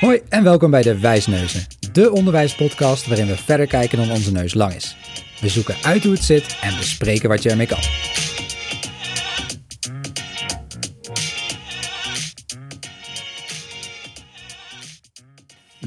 Hoi en welkom bij de Wijsneuzen, de onderwijspodcast waarin we verder kijken dan onze neus lang is. We zoeken uit hoe het zit en bespreken wat je ermee kan.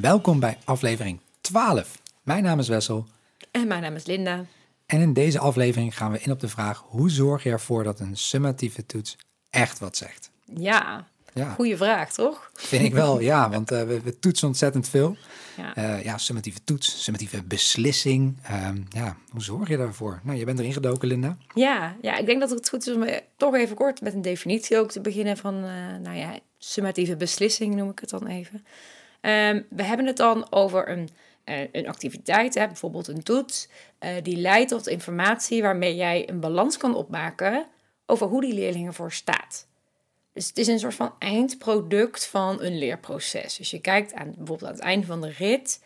Welkom bij aflevering 12. Mijn naam is Wessel En mijn naam is Linda. en in deze aflevering gaan we in op de vraag hoe zorg je ervoor dat een summatieve toets echt wat zegt. Ja, Ja, goede vraag, toch? vind ik wel, ja, want eh, we, we toetsen ontzettend veel. Ja. Eh, ja, summatieve toets, summatieve beslissing. Ehm, ja, hoe zorg je daarvoor? Nou, je bent erin gedoken, Linda. Ja, ja, ik denk dat het goed is om eh, toch even kort met een definitie ook te beginnen van, nou ja, summatieve beslissing noem ik het dan even. Ehm, we hebben het dan over een, een activiteit, hè, bijvoorbeeld een toets, die leidt tot informatie waarmee jij een balans kan opmaken over hoe die leerling ervoor staat. Dus het is een soort van eindproduct van een leerproces. Dus je kijkt aan, bijvoorbeeld aan het einde van de rit,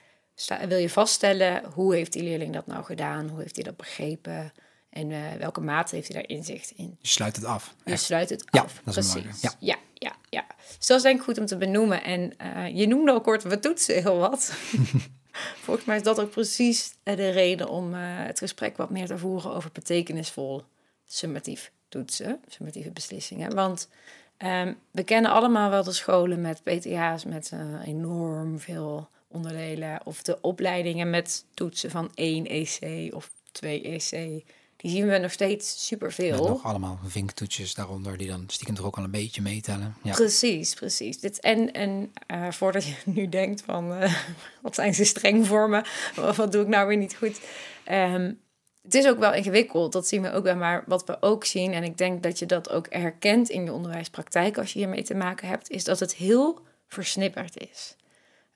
wil je vaststellen hoe heeft die leerling dat nou gedaan, hoe heeft hij dat begrepen en eh, welke mate heeft hij daar inzicht in. Je sluit het af. Je Echt. sluit het Ja, af. dat is Precies. belangrijk. Ja. ja, ja, Dus dat is denk ik goed om te benoemen. En eh, je noemde al kort, we toetsen heel wat. Volgens mij is dat ook precies eh, de reden om het gesprek wat meer te voeren over betekenisvol summatief toetsen, summatieve beslissingen. Want ehm, we kennen allemaal wel de scholen met PTA's met eh, enorm veel onderdelen. Of de opleidingen met toetsen van 1 EC of 2 EC. Die zien we nog steeds Met superveel. nog allemaal vinktoetjes daaronder die dan stiekem toch ook al een beetje meetellen. Ja. Precies, precies. Dit, en en eh, voordat je nu denkt van, eh, wat zijn ze streng voor me? Wat, wat doe ik nou weer niet goed? Ehm, het is ook wel ingewikkeld, dat zien we ook wel. Maar wat we ook zien, en ik denk dat je dat ook herkent in je onderwijspraktijk als je hiermee te maken hebt, is dat het heel versnipperd is.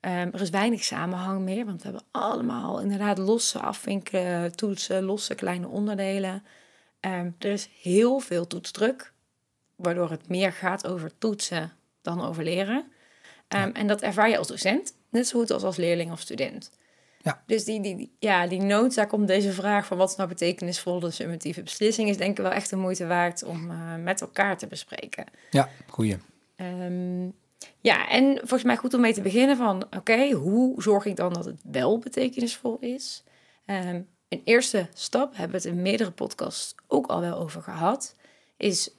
Ehm, er is weinig samenhang meer, want we hebben allemaal inderdaad losse afvinkelen, toetsen, losse kleine onderdelen. Ehm, er is heel veel toetsdruk, waardoor het meer gaat over toetsen dan over leren. Ehm, En dat ervaar je als docent, net zo goed als als leerling of student. Ja. Dus die, die, die- ja, die noodzaak om deze vraag van wat is nou betekenisvolle summatieve beslissing is denk ik wel echt de moeite waard om eh, met elkaar te bespreken. ja, goeie. Ehm, ja, en volgens mij goed om mee te beginnen van, oké, hoe zorg ik dan dat het wel betekenisvol is? Ehm, een eerste stap, hebben we het in meerdere podcasts ook al wel over gehad, is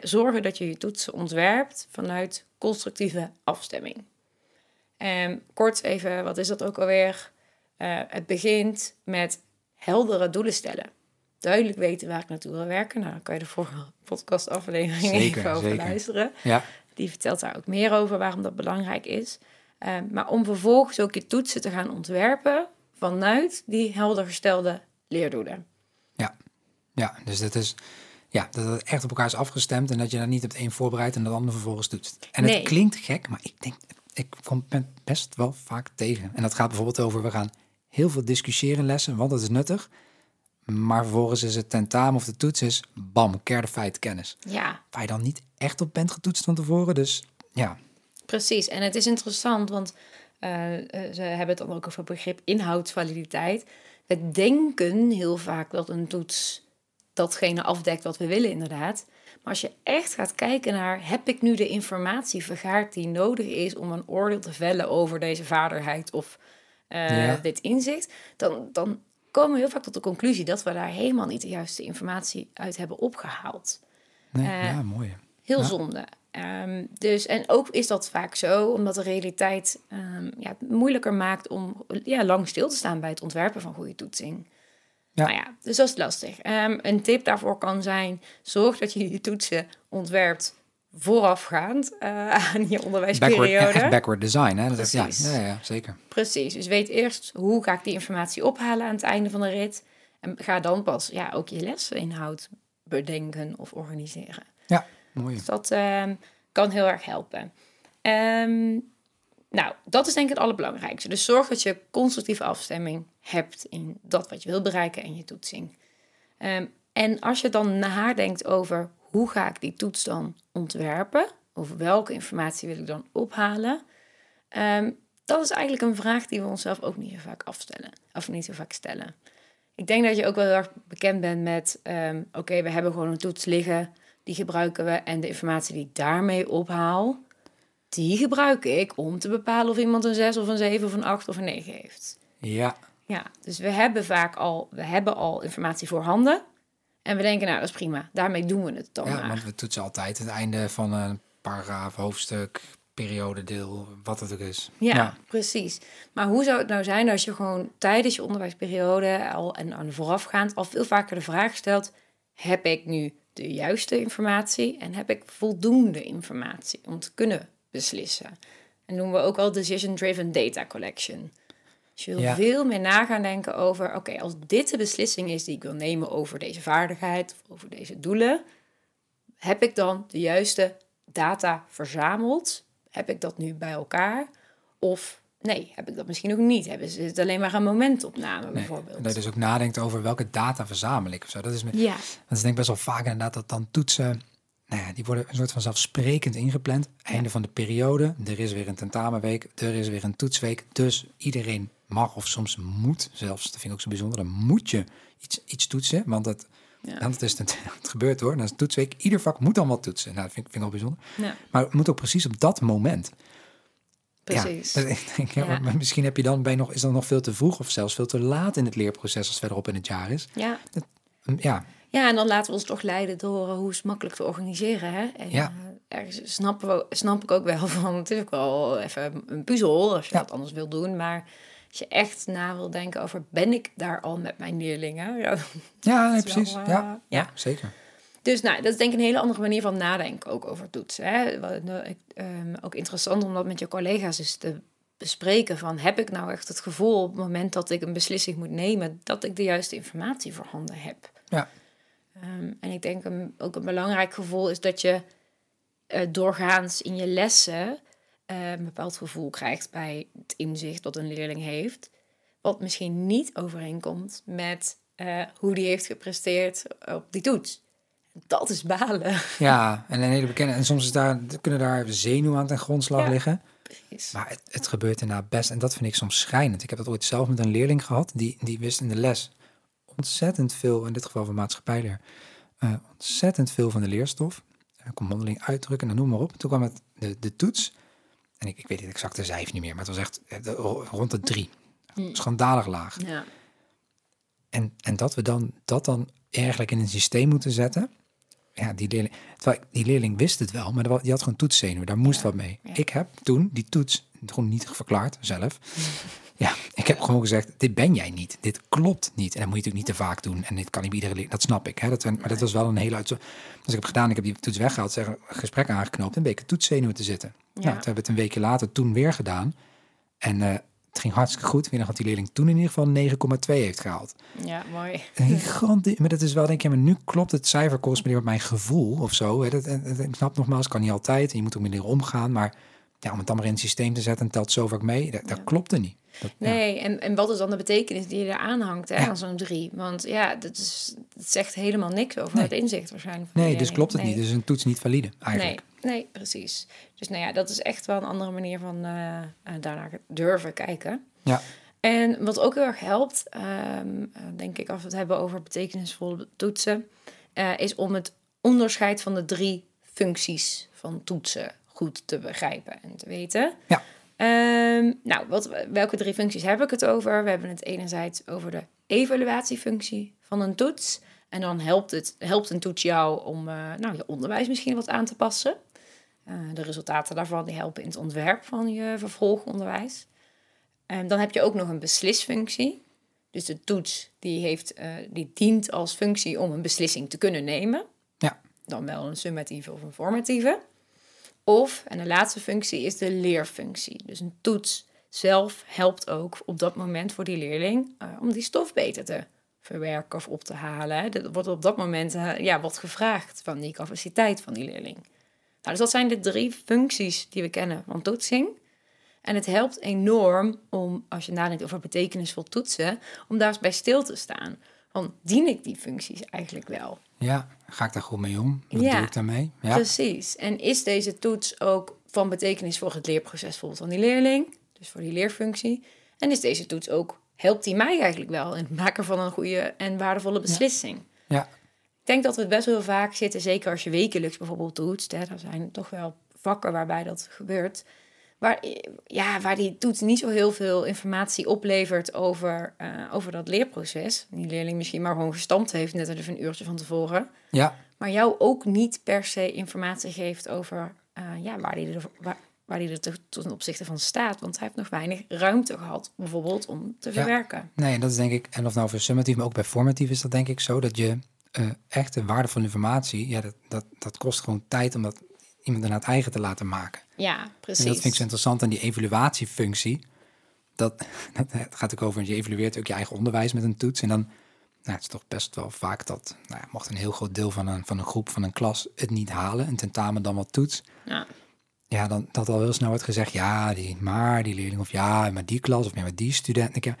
zorgen dat je je toetsen ontwerpt vanuit constructieve afstemming. Ehm, kort even, wat is dat ook alweer? Eh, het begint met heldere doelen stellen. Duidelijk weten waar ik naartoe wil werken. Nou, dan kan je de vorige podcastaflevering even over zeker. luisteren. Ja, Die vertelt daar ook meer over waarom dat belangrijk is. Eh, maar om vervolgens ook je toetsen te gaan ontwerpen vanuit die helder gestelde leerdoelen. ja, ja. Dus dat is ja, dat het echt op elkaar is afgestemd en dat je daar niet op het een voorbereidt en dat ander vervolgens doet. En Nee. het klinkt gek, maar ik denk, ik kom het best wel vaak tegen. En dat gaat bijvoorbeeld over, we gaan heel veel discussiëren lessen, want dat is nuttig. Maar vervolgens is het tentamen of de toets is, bam, kerde feit kennis. Ja, Waar je dan niet echt op bent getoetst van tevoren. Dus ja, precies. En het is interessant, want eh, eh, ze hebben het dan ook over het begrip inhoudsvaliditeit. We denken heel vaak dat een toets datgene afdekt wat we willen, inderdaad. Maar als je echt gaat kijken naar, heb ik nu de informatie vergaard die nodig is om een oordeel te vellen over deze vaardigheid of eh, Ja. dit inzicht, dan, dan komen we heel vaak tot de conclusie dat we daar helemaal niet de juiste informatie uit hebben opgehaald. nee, Eh, ja, mooi. Heel Ja. zonde. Ehm, dus, en ook is dat vaak zo, omdat de realiteit ehm, ja, het moeilijker maakt om ja, lang stil te staan bij het ontwerpen van goede toetsing. Ja. Nou ja, dus dat is lastig. Ehm, een tip daarvoor kan zijn, zorg dat je je toetsen ontwerpt voorafgaand eh, aan je Backward, onderwijsperiode. echt backward design, hè? Dat is, ja, ja, ja, zeker. Precies, dus weet eerst hoe ga ik die informatie ophalen aan het einde van de rit. En ga dan pas ja, ook je lesinhoud bedenken of organiseren. Ja, mooi. Dus dat ehm, kan heel erg helpen. Ehm, nou, dat is denk ik het allerbelangrijkste. Dus zorg dat je constructieve afstemming hebt in dat wat je wil bereiken en je toetsing. Ehm, en als je dan nadenkt over hoe ga ik die toets dan ontwerpen, of welke informatie wil ik dan ophalen, ehm, dat is eigenlijk een vraag die we onszelf ook niet zo vaak afstellen, of niet zo vaak stellen. Ik denk dat je ook wel heel erg bekend bent met, ehm, oké, we hebben gewoon een toets liggen, die gebruiken we en de informatie die ik daarmee ophaal, die gebruik ik om te bepalen of iemand een 6 of een 7 of een 8 of een 9 heeft. Ja, Ja, dus we hebben vaak al, we hebben al informatie voorhanden. En we denken, nou, dat is prima. Daarmee doen we het dan ja maar. want we toetsen altijd het einde van een paragraaf, hoofdstuk, periodedeel, wat het ook is. Ja, precies. Maar hoe zou het nou zijn als je gewoon tijdens je onderwijsperiode al en aan voorafgaand al veel vaker de vraag stelt: heb ik nu de juiste informatie en heb ik voldoende informatie om te kunnen beslissen? En noemen we ook wel decision-driven data collection. Dus je wil Ja. veel meer na gaan denken over: oké, als dit de beslissing is die ik wil nemen over deze vaardigheid of over deze doelen, heb ik dan de juiste data verzameld? Heb ik dat nu bij elkaar? Of nee, heb ik dat misschien nog niet? Hebben ze het alleen maar een momentopname Nee, bijvoorbeeld? dat je dus ook nadenkt over welke data verzamel ik of zo. Dat is, me, Ja, dat is denk ik best wel vaak inderdaad dat dan toetsen, nou ja, die worden een soort van zelfsprekend ingepland. Einde van de periode, er is weer een tentamenweek, er is weer een toetsweek. Dus iedereen mag of soms moet, zelfs, dat vind ik ook zo bijzonder, dan moet je iets, iets toetsen. Want het, Ja. want het, is, het, het gebeurt hoor, dan is het toetsweek. Ieder vak moet dan wat toetsen. Nou, dat vind, ik- vind ik al bijzonder. ja Maar het moet ook precies op dat moment. precies. Ja, dat- ik denk, ja, Ja. maar misschien heb je dan, je nog, is dat nog veel te vroeg of zelfs veel te laat in het leerproces als het verderop in het jaar is. Ja. Ja, ja, en dan laten we ons toch leiden door eh, hoe is het makkelijk te organiseren. Hè? En Ja. eh, ergens snappen we, snap ik ook wel van, het is ook wel even een puzzel als je dat anders wil doen. Maar als je echt na wil denken over, ben ik daar al met mijn leerlingen? Ja, ja nee, Dat is wel, precies. eh, ja, ja. zeker. Dus nou, dat is denk ik een hele andere manier van nadenken ook over toetsen. Hè? Ik, ehm, ook interessant om dat met je collega's eens te bespreken. Van, heb ik nou echt het gevoel op het moment dat ik een beslissing moet nemen... dat ik de juiste informatie voorhanden heb? Ja. Ehm, en ik denk een, ook een belangrijk gevoel is dat je eh, doorgaans in je lessen... eh, een bepaald gevoel krijgt bij het inzicht dat een leerling heeft... wat misschien niet overeenkomt met eh, hoe die heeft gepresteerd op die toets. Dat is balen. Ja, en een hele bekende. En soms is daar, kunnen daar zenuwen aan ten grondslag Ja. liggen. Precies. Maar het, het gebeurt daarna best. En dat vind ik soms schrijnend. Ik heb dat ooit zelf met een leerling gehad. Die, die wist in de les ontzettend veel, in dit geval van maatschappijleer, eh, ontzettend veel van de leerstof. Hij kon mondeling uitdrukken en noem maar op. Toen kwam het de, de toets. En ik, ik weet het exacte cijfer niet meer, maar het was echt eh, de- rond de drie. Hm. Schandalig laag. Ja. En, en dat we dan, dat dan eigenlijk in een systeem moeten zetten. Ja, die leerling, terwijl die leerling wist het wel, maar die had gewoon toetszenuwen. Daar moest Ja, wat mee. ja. Ik heb toen die toets gewoon niet verklaard zelf. Ja, ik heb gewoon gezegd, dit ben jij niet. Dit klopt niet. En dat moet je natuurlijk niet te vaak doen. En dit kan niet iedere. Dat snap ik. Hè? Dat, maar dat was wel een hele uit. Dus ik heb gedaan, ik heb die toets weggehaald, zeg, gesprek aangeknoopt en een beetje toetszenuwen te zitten. Ja. Nou, toen hebben we het een weekje later toen weer gedaan. En eh, het ging hartstikke goed. Ik weet nog dat die leerling toen in ieder geval 9,2 heeft gehaald. ja, mooi. Een gigantisch, maar dat is wel, denk je, maar nu klopt het cijfer correspondeert met mijn gevoel of zo. Hè? Dat, en, en- ik snap nogmaals, kan niet altijd. En je moet ook met leren omgaan. Maar ja, om het dan maar in het systeem te zetten, telt zo vaak mee. Dat, dat Ja. klopte niet. Dat, ja. Nee, en, en wat is dan de betekenis die je er aanhangt hè, Ja. aan zo'n drie? Want ja, dat, is, dat zegt helemaal niks over Nee. het inzicht waarschijnlijk. van Nee, dus klopt het Nee. niet. Dus een toets niet valide eigenlijk. Nee, nee, precies. Dus nou ja, dat is echt wel een andere manier van eh, daarnaar durven kijken. Ja. En wat ook heel erg helpt, ehm, eh, denk ik, als we het hebben over betekenisvolle toetsen, is om het onderscheid van de drie functies van toetsen goed te begrijpen en te weten. Ja. Ehm, nou, wat, welke drie functies heb ik het over? We hebben het enerzijds over de evaluatiefunctie van een toets. En dan helpt, het, helpt een toets jou om eh, nou, je onderwijs misschien wat aan te passen. Eh, de resultaten daarvan die helpen in het ontwerp van je vervolgonderwijs. En dan heb je ook nog een beslisfunctie. Dus de toets die, heeft, eh, die dient als functie om een beslissing te kunnen nemen. Ja. Dan wel een summatieve of een formatieve. Of, en de laatste functie is de leerfunctie. Dus een toets zelf helpt ook op dat moment voor die leerling eh, om die stof beter te verwerken of op te halen. Er wordt op dat moment eh, ja, wat gevraagd van die capaciteit van die leerling. Nou, dus dat zijn de drie functies die we kennen van toetsing. En het helpt enorm om, als je nadenkt over betekenisvol toetsen, om daar eens bij stil te staan. Van, dien ik die functies eigenlijk wel? Ja, ga ik daar goed mee om? Wat Ja. doe ik daarmee? Ja. Precies. En is deze toets ook van betekenis voor het leerproces bijvoorbeeld van die leerling? Dus voor die leerfunctie. En is deze toets ook, helpt die mij eigenlijk wel in het maken van een goede en waardevolle beslissing? Ja. Ik denk dat we het best wel vaak zitten, zeker als je wekelijks bijvoorbeeld toetst. Hè, er zijn toch wel vakken waarbij dat gebeurt. Waar, ja, waar die toets niet zo heel veel informatie oplevert over, eh, over dat leerproces. Die leerling misschien maar gewoon gestampt heeft, net even een uurtje van tevoren. Ja, Maar jou ook niet per se informatie geeft over eh, ja, waar die er, waar, waar die er te- ten opzichte van staat. Want hij heeft nog weinig ruimte gehad, bijvoorbeeld, om te verwerken. Nee, en dat is denk ik, en of nou voor summatief, maar ook bij formatief is dat denk ik zo, dat je eh echte waardevolle informatie, ja, dat, dat, dat kost gewoon tijd om dat iemand naar het eigen te laten maken. Ja, precies. En dat vind ik zo interessant aan die evaluatiefunctie. Dat, dat het gaat ook over, je evalueert ook je eigen onderwijs met een toets. En dan, nou, het is toch best wel vaak dat, nou, mocht een heel groot deel van een, van een groep, van een klas het niet halen, een tentamen dan wat toets. Ja. Ja, dan dat al heel snel wordt gezegd, ja, die, maar die leerling, of ja, maar die klas, of ja, maar die student. Ik,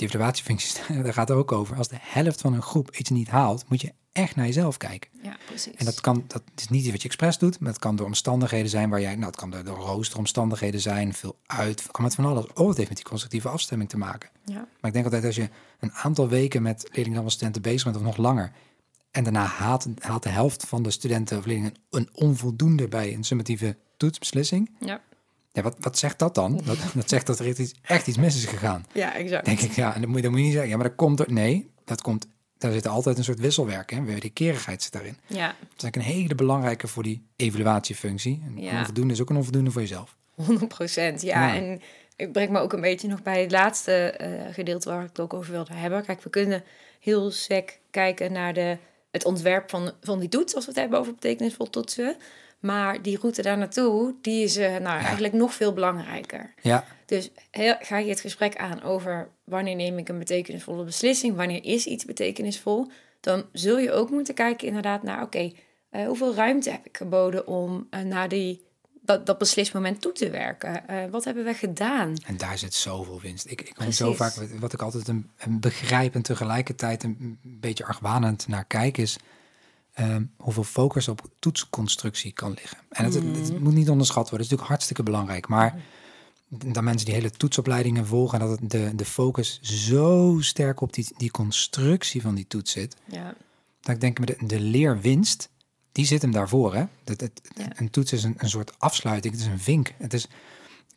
die evaluatiefuncties, daar gaat het ook over. Als de helft van een groep iets niet haalt, moet je echt naar jezelf kijken. ja, precies. En dat kan, dat is niet iets wat je expres doet, maar het kan door omstandigheden zijn waar jij, nou, het kan door, door roosteromstandigheden zijn, veel uit, het kan met van alles. Oh, het heeft met die constructieve afstemming te maken. ja. Maar ik denk altijd als je een aantal weken met leerlingen of studenten bezig bent, of nog langer, en daarna haalt, haalt de helft van de studenten of leerlingen een onvoldoende bij een summatieve toetsbeslissing. Ja. Ja, wat, wat zegt dat dan? Dat, dat zegt dat er iets, echt iets mis is gegaan. ja, exact. Denk ik, ja, en dan moet, je, dan moet je niet zeggen, ja, maar dat komt er. Nee, dat komt, daar zit altijd een soort wisselwerk. Hè? Wederkerigheid zit daarin. Ja, Dat is eigenlijk een hele belangrijke voor die evaluatiefunctie. En Ja. onvoldoende is ook een onvoldoende voor jezelf. 100 procent. Ja. Ja. en ik breng me ook een beetje nog bij het laatste eh, gedeelte waar ik het ook over wilde hebben. Kijk, we kunnen heel sec kijken naar de, het ontwerp van, van die toets, als we het hebben over betekenisvol toetsen. Maar die route daar naartoe, die is eh, nou, eigenlijk nog veel belangrijker. Ja, Dus heel, ga je het gesprek aan over wanneer neem ik een betekenisvolle beslissing, wanneer is iets betekenisvol, dan zul je ook moeten kijken inderdaad naar, oké, eh, hoeveel ruimte heb ik geboden om eh, naar die, dat, dat beslismoment toe te werken? Wat hebben we gedaan? en daar zit zoveel winst. Ik, ik Precies. zo vaak, wat ik altijd een, een begrijp en tegelijkertijd een beetje argwanend naar kijk, is ehm, hoeveel focus op toetsconstructie kan liggen. En het, het, het moet niet onderschat worden, het is natuurlijk hartstikke belangrijk. Maar dat mensen die hele toetsopleidingen volgen, dat het de, de focus zo sterk op die, die constructie van die toets zit, Ja, dat ik denk, de, de leerwinst, die zit hem daarvoor. Hè? Dat, het, Ja. Een toets is een, een soort afsluiting, het is een vink. Het is,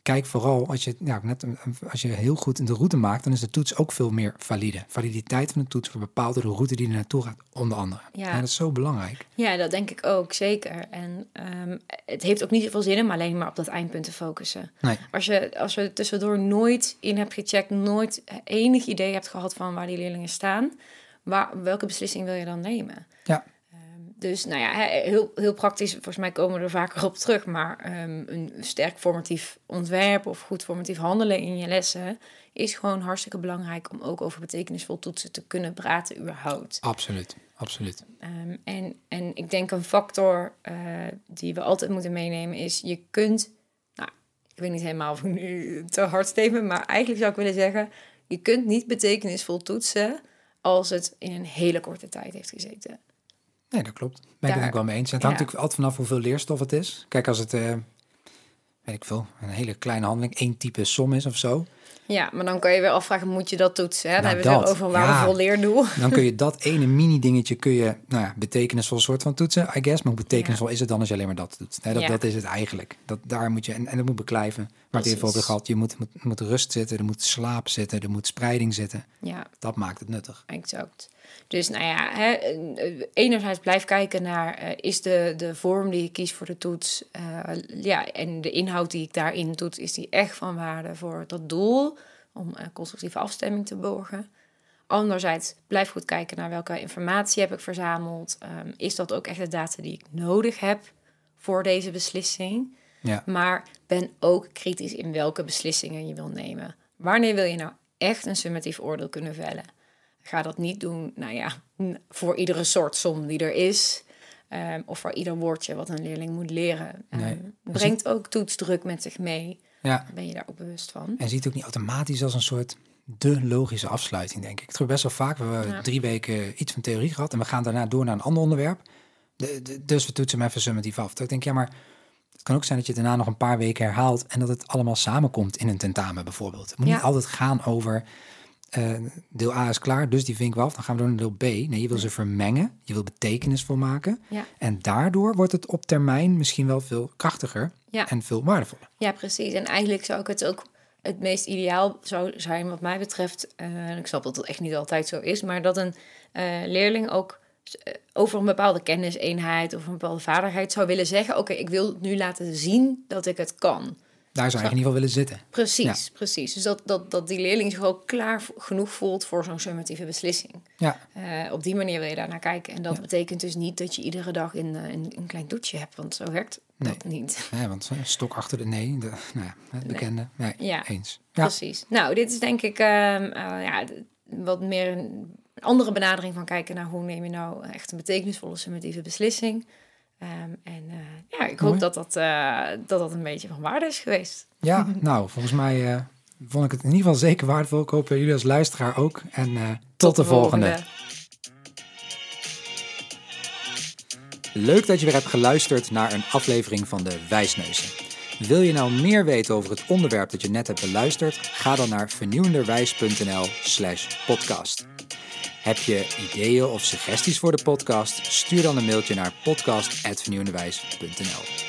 kijk vooral, als je, ja, net, als je heel goed de route maakt, dan is de toets ook veel meer valide. Validiteit van de toets bepaalt door de route die er naartoe gaat, onder andere. Ja. dat is zo belangrijk. ja dat denk ik ook, zeker. En ehm, het heeft ook niet zoveel zin om alleen maar op dat eindpunt te focussen. Nee, Als je, als je er tussendoor nooit in hebt gecheckt, nooit enig idee hebt gehad van waar die leerlingen staan, waar, welke beslissing wil je dan nemen? ja, Dus nou ja, heel, heel praktisch, volgens mij komen we er vaker op terug, maar ehm, een sterk formatief ontwerp of goed formatief handelen in je lessen is gewoon hartstikke belangrijk om ook over betekenisvol toetsen te kunnen praten überhaupt. absoluut. Absoluut. Ehm, en, en ik denk een factor eh, die we altijd moeten meenemen is, je kunt, nou, ik weet niet helemaal of ik nu te hard steven, maar eigenlijk zou ik willen zeggen, je kunt niet betekenisvol toetsen als het in een hele korte tijd heeft gezeten. Nee, dat klopt. Ben ik het ook wel mee eens. Het ja. hangt natuurlijk altijd vanaf hoeveel leerstof het is. Kijk, als het, eh, weet ik veel, een hele kleine handeling, één type som is of zo. Ja, maar dan kan je weer afvragen, moet je dat toetsen? Hè? Dan Nou, hebben we het over een waardevol ja. leerdoel. Dan kun je dat ene mini dingetje kun je, nou ja, betekenisvol soort van toetsen, I guess. Maar hoe betekenisvol is het dan als je alleen maar dat doet? Nee, dat, dat is het eigenlijk. Dat, daar moet je, en, en dat moet beklijven. Waar het over gehad, je moet, moet, moet rust zitten, er moet slaap zitten, er moet spreiding zitten. Ja, Dat maakt het nuttig. exact. Dus nou ja, hè, eh, enerzijds blijf kijken naar, eh, is de, de vorm die ik kies voor de toets, eh, ja, en de inhoud die ik daarin toets, is die echt van waarde voor dat doel, om constructieve afstemming te borgen. Anderzijds, blijf goed kijken naar welke informatie heb ik verzameld. Ehm, is dat ook echt de data die ik nodig heb voor deze beslissing? Ja, Maar ben ook kritisch in welke beslissingen je wil nemen. Wanneer wil je nou echt een summatief oordeel kunnen vellen? Ga dat niet doen, nou ja, voor iedere soort som die er is. ehm, of voor ieder woordje wat een leerling moet leren. Ehm, Nee. Brengt ook toetsdruk met zich mee. ja. Ben je daar ook bewust van? En ziet ook niet automatisch als een soort de logische afsluiting, denk ik. Ik geloof best wel vaak, we hebben Ja. drie weken iets van theorie gehad en we gaan daarna door naar een ander onderwerp. De, de- dus we toetsen hem even summatief af. Dat ik denk, ja, maar het kan ook zijn dat je daarna nog een paar weken herhaalt en dat het allemaal samenkomt in een tentamen bijvoorbeeld. Het moet Ja. niet altijd gaan over eh, deel A is klaar, dus die vinken we af. Dan gaan we door naar deel B. Nee, je wil ze vermengen. Je wil betekenisvol maken. Ja. En daardoor wordt het op termijn misschien wel veel krachtiger Ja. en veel waardevoller. Ja, precies. En eigenlijk zou ik het ook het meest ideaal zou zijn, wat mij betreft. eh, ik snap dat het echt niet altijd zo is, maar dat een eh, leerling ook over een bepaalde kenniseenheid of een bepaalde vaardigheid zou willen zeggen: Oké, ik wil nu laten zien dat ik het kan. Daar zou je in ieder geval willen zitten. Precies, precies. Dus dat, dat, dat die leerling zich ook klaar genoeg voelt voor zo'n summatieve beslissing. Ja, Eh, op die manier wil je daar naar kijken. En dat betekent dus niet dat je iedere dag een, eh, een, klein toetje hebt, want zo werkt dat niet. nee, want een stok achter de nee, de, nou ja, het bekende. Nee, Ja. eens. Ja, Precies. Nou, dit is denk ik ehm, eh, ja, wat meer een andere benadering van kijken naar hoe neem je nou echt een betekenisvolle summatieve beslissing. Ehm, en eh, ja, ik hoop dat dat, eh, dat dat een beetje van waarde is geweest. ja nou, volgens mij eh, vond ik het in ieder geval zeker waardevol. Ik hoop jullie als luisteraar ook. En eh, tot, de volgende. Leuk dat je weer hebt geluisterd naar een aflevering van de Wijsneuzen. Wil je nou meer weten over het onderwerp dat je net hebt beluisterd? Ga dan naar vernieuwenderwijs.nl slash podcast. Heb je ideeën of suggesties voor de podcast? Stuur dan een mailtje naar podcast.vernieuwenderwijs.nl